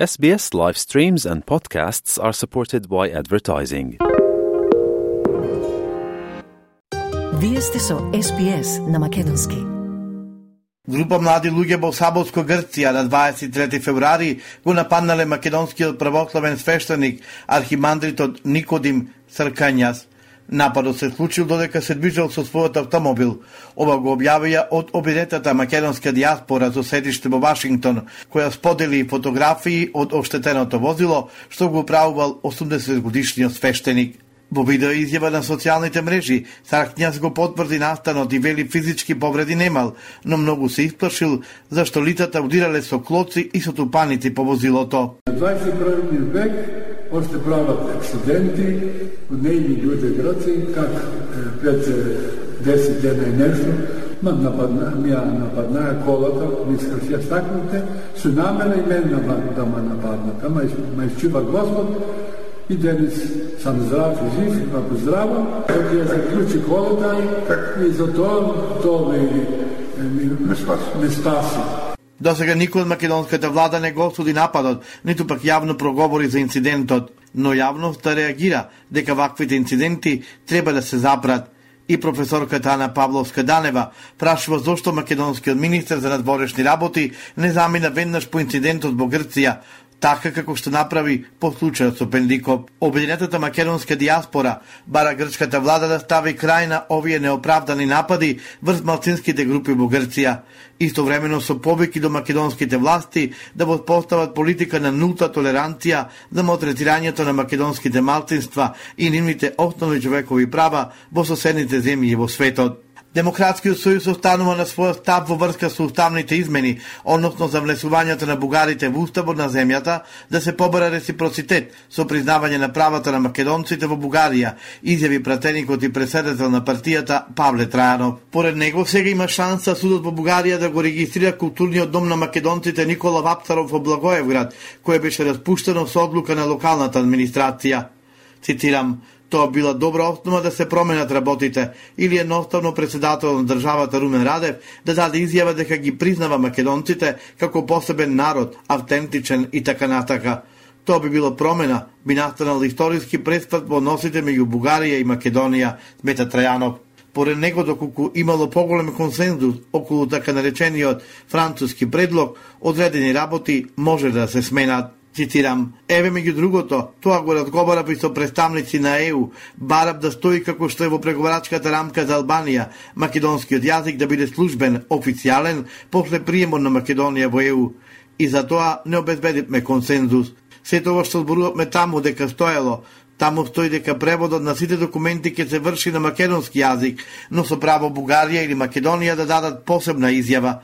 SBS live streams and podcasts are supported by advertising. Вие сте со SPS на Македонски. Група млади луѓе во Сабовско Грција на 23 февруари го нападнале македонскиот православен свештеник архимандритот Никодим Сркањас. Нападот се случил додека се движел со својот автомобил. Ова го објавија од обидетата македонска диаспора со седиште во Вашингтон, која сподели фотографии од оштетеното возило, што го управувал 80 годишниот свештеник. Во видео изјава на социјалните мрежи, Саркњас го потврди настанот и вели физички повреди немал, но многу се исплашил зашто литата удирале со клоци и со тупаници по возилото. 21 век още прават акциденти, нейни луѓе граци, как пред 10 дена и нешто, ма нападна, ми ја нападнаа колата, ми скршија стакнуте, со намера и мен да ма нападнат. Ама ма изчува Господ, и денес сам здрав и жив, ако здрава, како ја заклучи колата и за тоа, тоа ми, ми, ми спаси. До сега никој од македонската влада не го осуди нападот, ниту пак јавно проговори за инцидентот, но јавноста реагира дека ваквите инциденти треба да се запрат. И професорката Ана Павловска Данева прашува зошто македонскиот министер за надворешни работи не замина веднаш по инцидентот во Грција, така како што направи по случајот со Пендикоп. Обединетата македонска диаспора бара грчката влада да стави крај на овие неоправдани напади врз малцинските групи во Грција. Истовремено со повеки до македонските власти да воспостават политика на нулта толеранција за малтретирањето на македонските малцинства и нивните основни човекови права во соседните земји во светот. Демократскиот сојуз останува на својот стап во врска со уставните измени, односно за внесувањето на бугарите во уставот на земјата, да се побара реципроцитет со признавање на правата на македонците во Бугарија, изјави пратеникот и преседател на партијата Павле Трајанов. Поред него сега има шанса судот во Бугарија да го регистрира културниот дом на македонците Никола Вапцаров во Благоевград, кој беше распуштено со одлука на локалната администрација. Цитирам, Тоа била добра основа да се променат работите, или едноставно председател на државата Румен Радев да даде изјава дека ги признава македонците како посебен народ, автентичен и така натака. Тоа би било промена, би настанал историски престат во односите меѓу Бугарија и Македонија, смета Трајанов. Поред него, доколку имало поголем консензус околу така наречениот француски предлог, одредени работи може да се сменат. Цитирам, еве меѓу другото, тоа го разговара при со представници на ЕУ, бараб да стои како што е во преговарачката рамка за Албанија, македонскиот јазик да биде службен, официјален, после приемот на Македонија во ЕУ. И за тоа не обезбедивме консензус. Сето ова што зборувавме таму дека стоело, Таму стои дека преводот на сите документи ќе се врши на македонски јазик, но со право Бугарија или Македонија да дадат посебна изјава,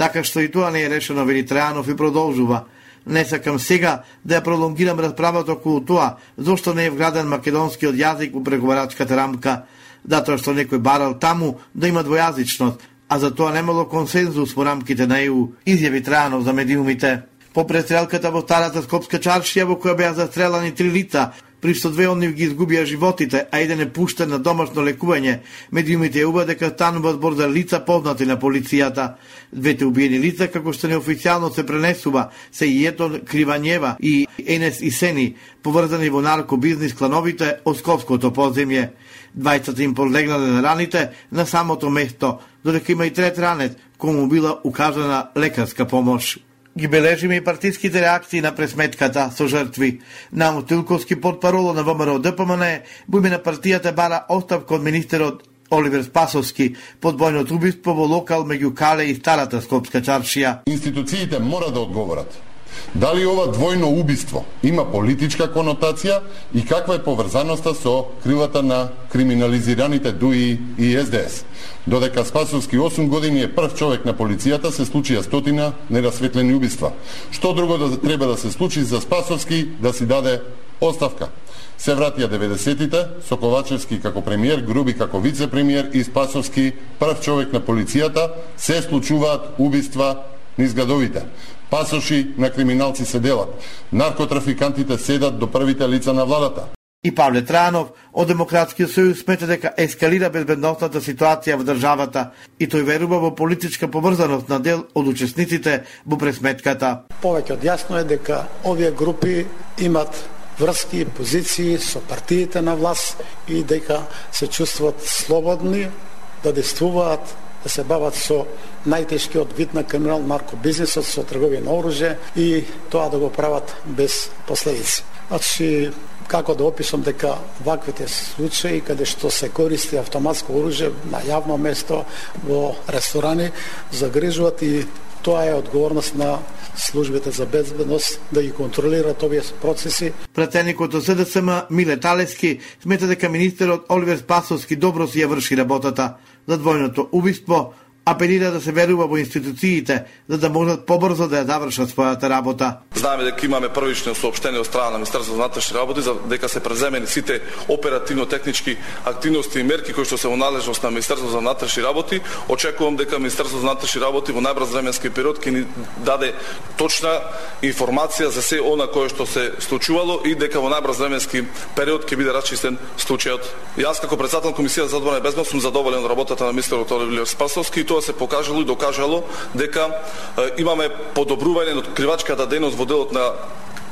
така што и тоа не е решено, вели Трајанов и продолжува. Не сакам сега да ја пролонгирам расправата околу тоа, зошто не е вграден македонскиот јазик во преговарачката рамка, затоа што некој барал таму да има двојазичност, а за тоа немало консензус во рамките на ЕУ, изјави Трајанов за медиумите. По престрелката во старата Скопска чаршија во која беа застрелани три лица, при што две од нив ги изгубија животите, а еден е пуштен на домашно лекување. Медиумите јува дека станува збор за лица познати на полицијата. Двете убиени лица, како што неофицијално се пренесува, се и Етон Кривањева и Енес Исени, поврзани во наркобизнис клановите од Скопското подземје. Двајцата им подлегнале на раните на самото место, додека има и трет ранет, кому била укажана лекарска помош ги бележиме и партиските реакции на пресметката со жртви. Намо Тилковски под парола на ВМРО ДПМН, бујме на партијата бара оставка од министерот Оливер Спасовски под бојното убиство во локал меѓу Кале и Старата Скопска чаршија. Институциите мора да одговорат Дали ова двојно убиство има политичка конотација и каква е поврзаноста со крилата на криминализираните ДУИ и СДС? Додека Спасовски 8 години е прв човек на полицијата, се случија стотина нерасветлени убиства. Што друго да треба да се случи за Спасовски да си даде оставка? Се вратија 90-тите, со Ковачевски како премиер, Груби како вице-премиер и Спасовски прв човек на полицијата, се случуваат убиства низ градовите. Пасоши на криминалци се делат. Наркотрафикантите седат до првите лица на владата. И Павле Транов од Демократскиот сојуз смета дека ескалира безбедносната ситуација во државата и тој верува во политичка поврзаност на дел од учесниците во пресметката. Повеќе од јасно е дека овие групи имат врски и позиции со партиите на власт и дека се чувствуваат слободни да действуваат да се бават со најтешкиот вид на криминал наркобизнисот со трговија на оружје и тоа да го прават без последици. Значи, како да опишам дека ваквите случаи каде што се користи автоматско оружје на јавно место во ресторани загрижуваат и тоа е одговорност на службите за безбедност да ги контролираат овие процеси. Пратеникот од СДСМ Миле Талески смета дека министерот Оливер Спасовски добро си ја врши работата за двојното убиство, апелира да се верува во институциите за да можат побрзо да ја завршат својата работа. Знаеме дека имаме првично сообштение од страна на Министерството за внатрешни работи за дека се преземени сите оперативно-технички активности и мерки кои што се во належност на Министерството за внатрешни работи. Очекувам дека Министерството за внатрешни работи во најбрз временски период ќе ни даде точна информација за се она кое што се случувало и дека во најбрз временски период ќе биде расчистен случајот. Јас како председател на Комисија за одбрана и безбедност сум задоволен од работата на министерот Оливер Спасовски и тоа се покажало и докажало дека имаме подобрување на откривачката дејност во делот на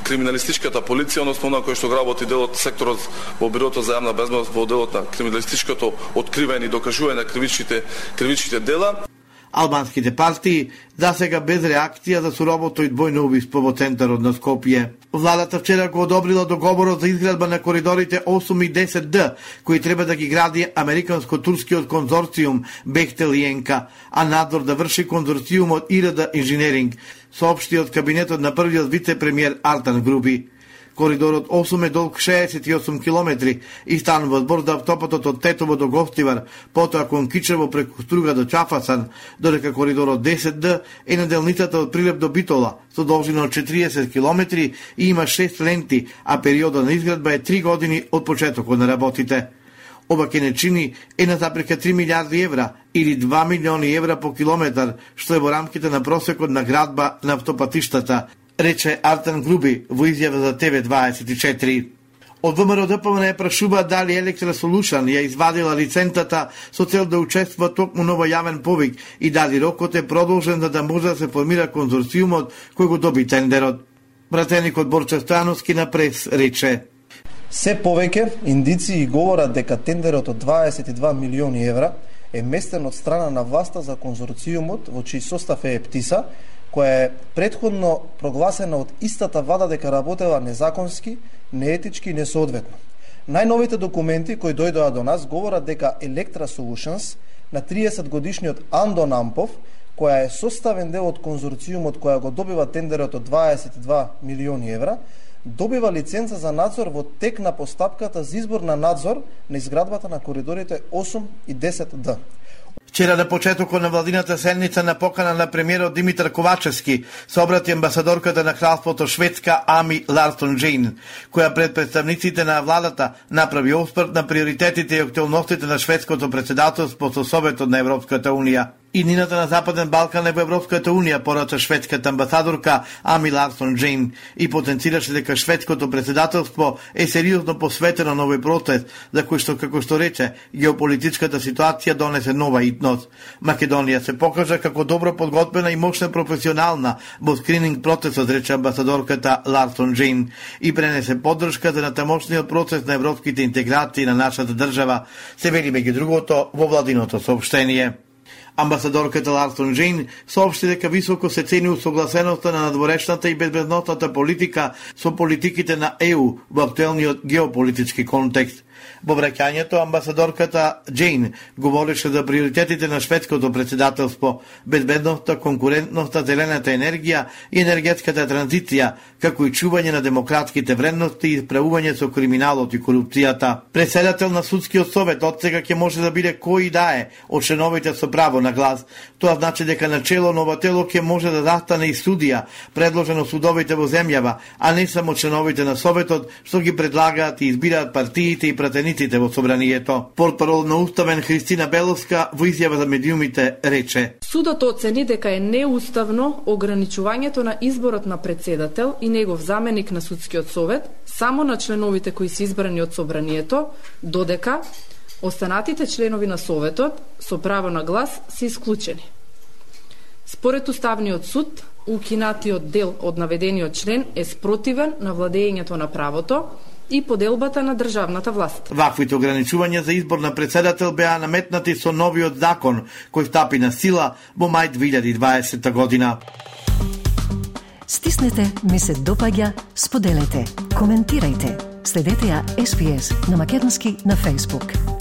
криминалистичката полиција, односно на кој што работи делот секторот во бирото за јавна безбедност во делот на криминалистичкото откривање и докажување на кривичните кривичните дела. Албанските партии да сега без реакција за суровото и двојно убиство во центарот на Скопје. Владата вчера го одобрила договорот за изградба на коридорите 8 и 10Д, кои треба да ги гради Американско-турскиот конзорциум Бехтел и Енка, а надзор да врши конзорциумот Ирада Инженеринг, соопшти од кабинетот на првиот вице-премиер Артан Груби. Коридорот 8 е долг 68 км и станува збор за автопатот од Тетово до Гостивар, потоа кон Кичево преку Струга до Чафасан, додека коридорот 10Д е на делницата од Прилеп до Битола, со должина од 40 км и има 6 ленти, а периода на изградба е 3 години од почетокот на работите. Ова ќе не чини една запрека 3 милиарди евра или 2 милиони евра по километар, што е во рамките на просекот на градба на автопатиштата, рече Артан Груби во изјава за ТВ24. Од ВМРО ДПМН е прашува дали Electra Солушан ја извадила лицентата со цел да учествува токму ново јавен повик и дали рокот е продолжен за да може да се формира конзорциумот кој го доби тендерот. Пратеникот Борче Становски на прес рече Се повеќе индиции говорат дека тендерот од 22 милиони евра е местен од страна на власта за конзорциумот во чиј состав е Ептиса, која е предходно прогласена од истата влада дека работела незаконски, неетички и несоодветно. Најновите документи кои дојдоа до нас говорат дека Electra Solutions на 30 годишниот Андо Нампов, која е составен дел од конзорциумот која го добива тендерот од 22 милиони евра, добива лиценца за надзор во тек на постапката за избор на надзор на изградбата на коридорите 8 и 10Д. Вчера на почетокот на владината седница на покана на премиерот Димитар Ковачевски се обрати амбасадорката на кралството Шведска Ами Ларсон Джейн, која пред представниците на владата направи оспрт на приоритетите и актуалностите на шведското председателство со Советот на Европската Унија и нината на Западен Балкан е во Европската Унија, порача шведската амбасадорка Ами Ларсон Джейн и потенцираше дека шведското председателство е сериозно посветено на овој процес, за кој што, како што рече, геополитичката ситуација донесе нова итност. Македонија се покажа како добро подготвена и мощна професионална во скрининг процесот, рече амбасадорката Ларсон Джейн и пренесе поддршка за натамошниот процес на европските интеграции на нашата држава, се вели меѓу другото во владиното сообщение. Амбасадорката Ларсон Джейн соопшти дека високо се цени усогласеноста на надворешната и безбедносната политика со политиките на ЕУ во актуелниот геополитички контекст. Во враќањето, амбасадорката Джейн говореше за приоритетите на шведското председателство, безбедноста, конкурентноста, зелената енергија и енергетската транзиција, како и чување на демократските вредности и справување со криминалот и корупцијата. Председател на судскиот совет од сега ќе може да биде кој да е од членовите со право на глас. Тоа значи дека начело на ова тело ќе може да застане и судија, предложено судовите во земјава, а не само членовите на Советот, што ги предлагаат и избираат партиите и пратениците во собранието. Портпарол на Уставен Христина Беловска во изјава за медиумите рече. Судот оцени дека е неуставно ограничувањето на изборот на председател и негов заменик на судскиот совет само на членовите кои се избрани од собранието, додека останатите членови на Советот со право на глас се исклучени. Според Уставниот суд, укинатиот дел од наведениот член е спротивен на владењето на правото и поделбата на државната власт. Ваквите ограничувања за избор на председател беа наметнати со новиот закон кој стапи на сила во мај 2020 година. Стиснете, ми се допаѓа, споделете, коментирајте. Следете ја SPS на Македонски на Facebook.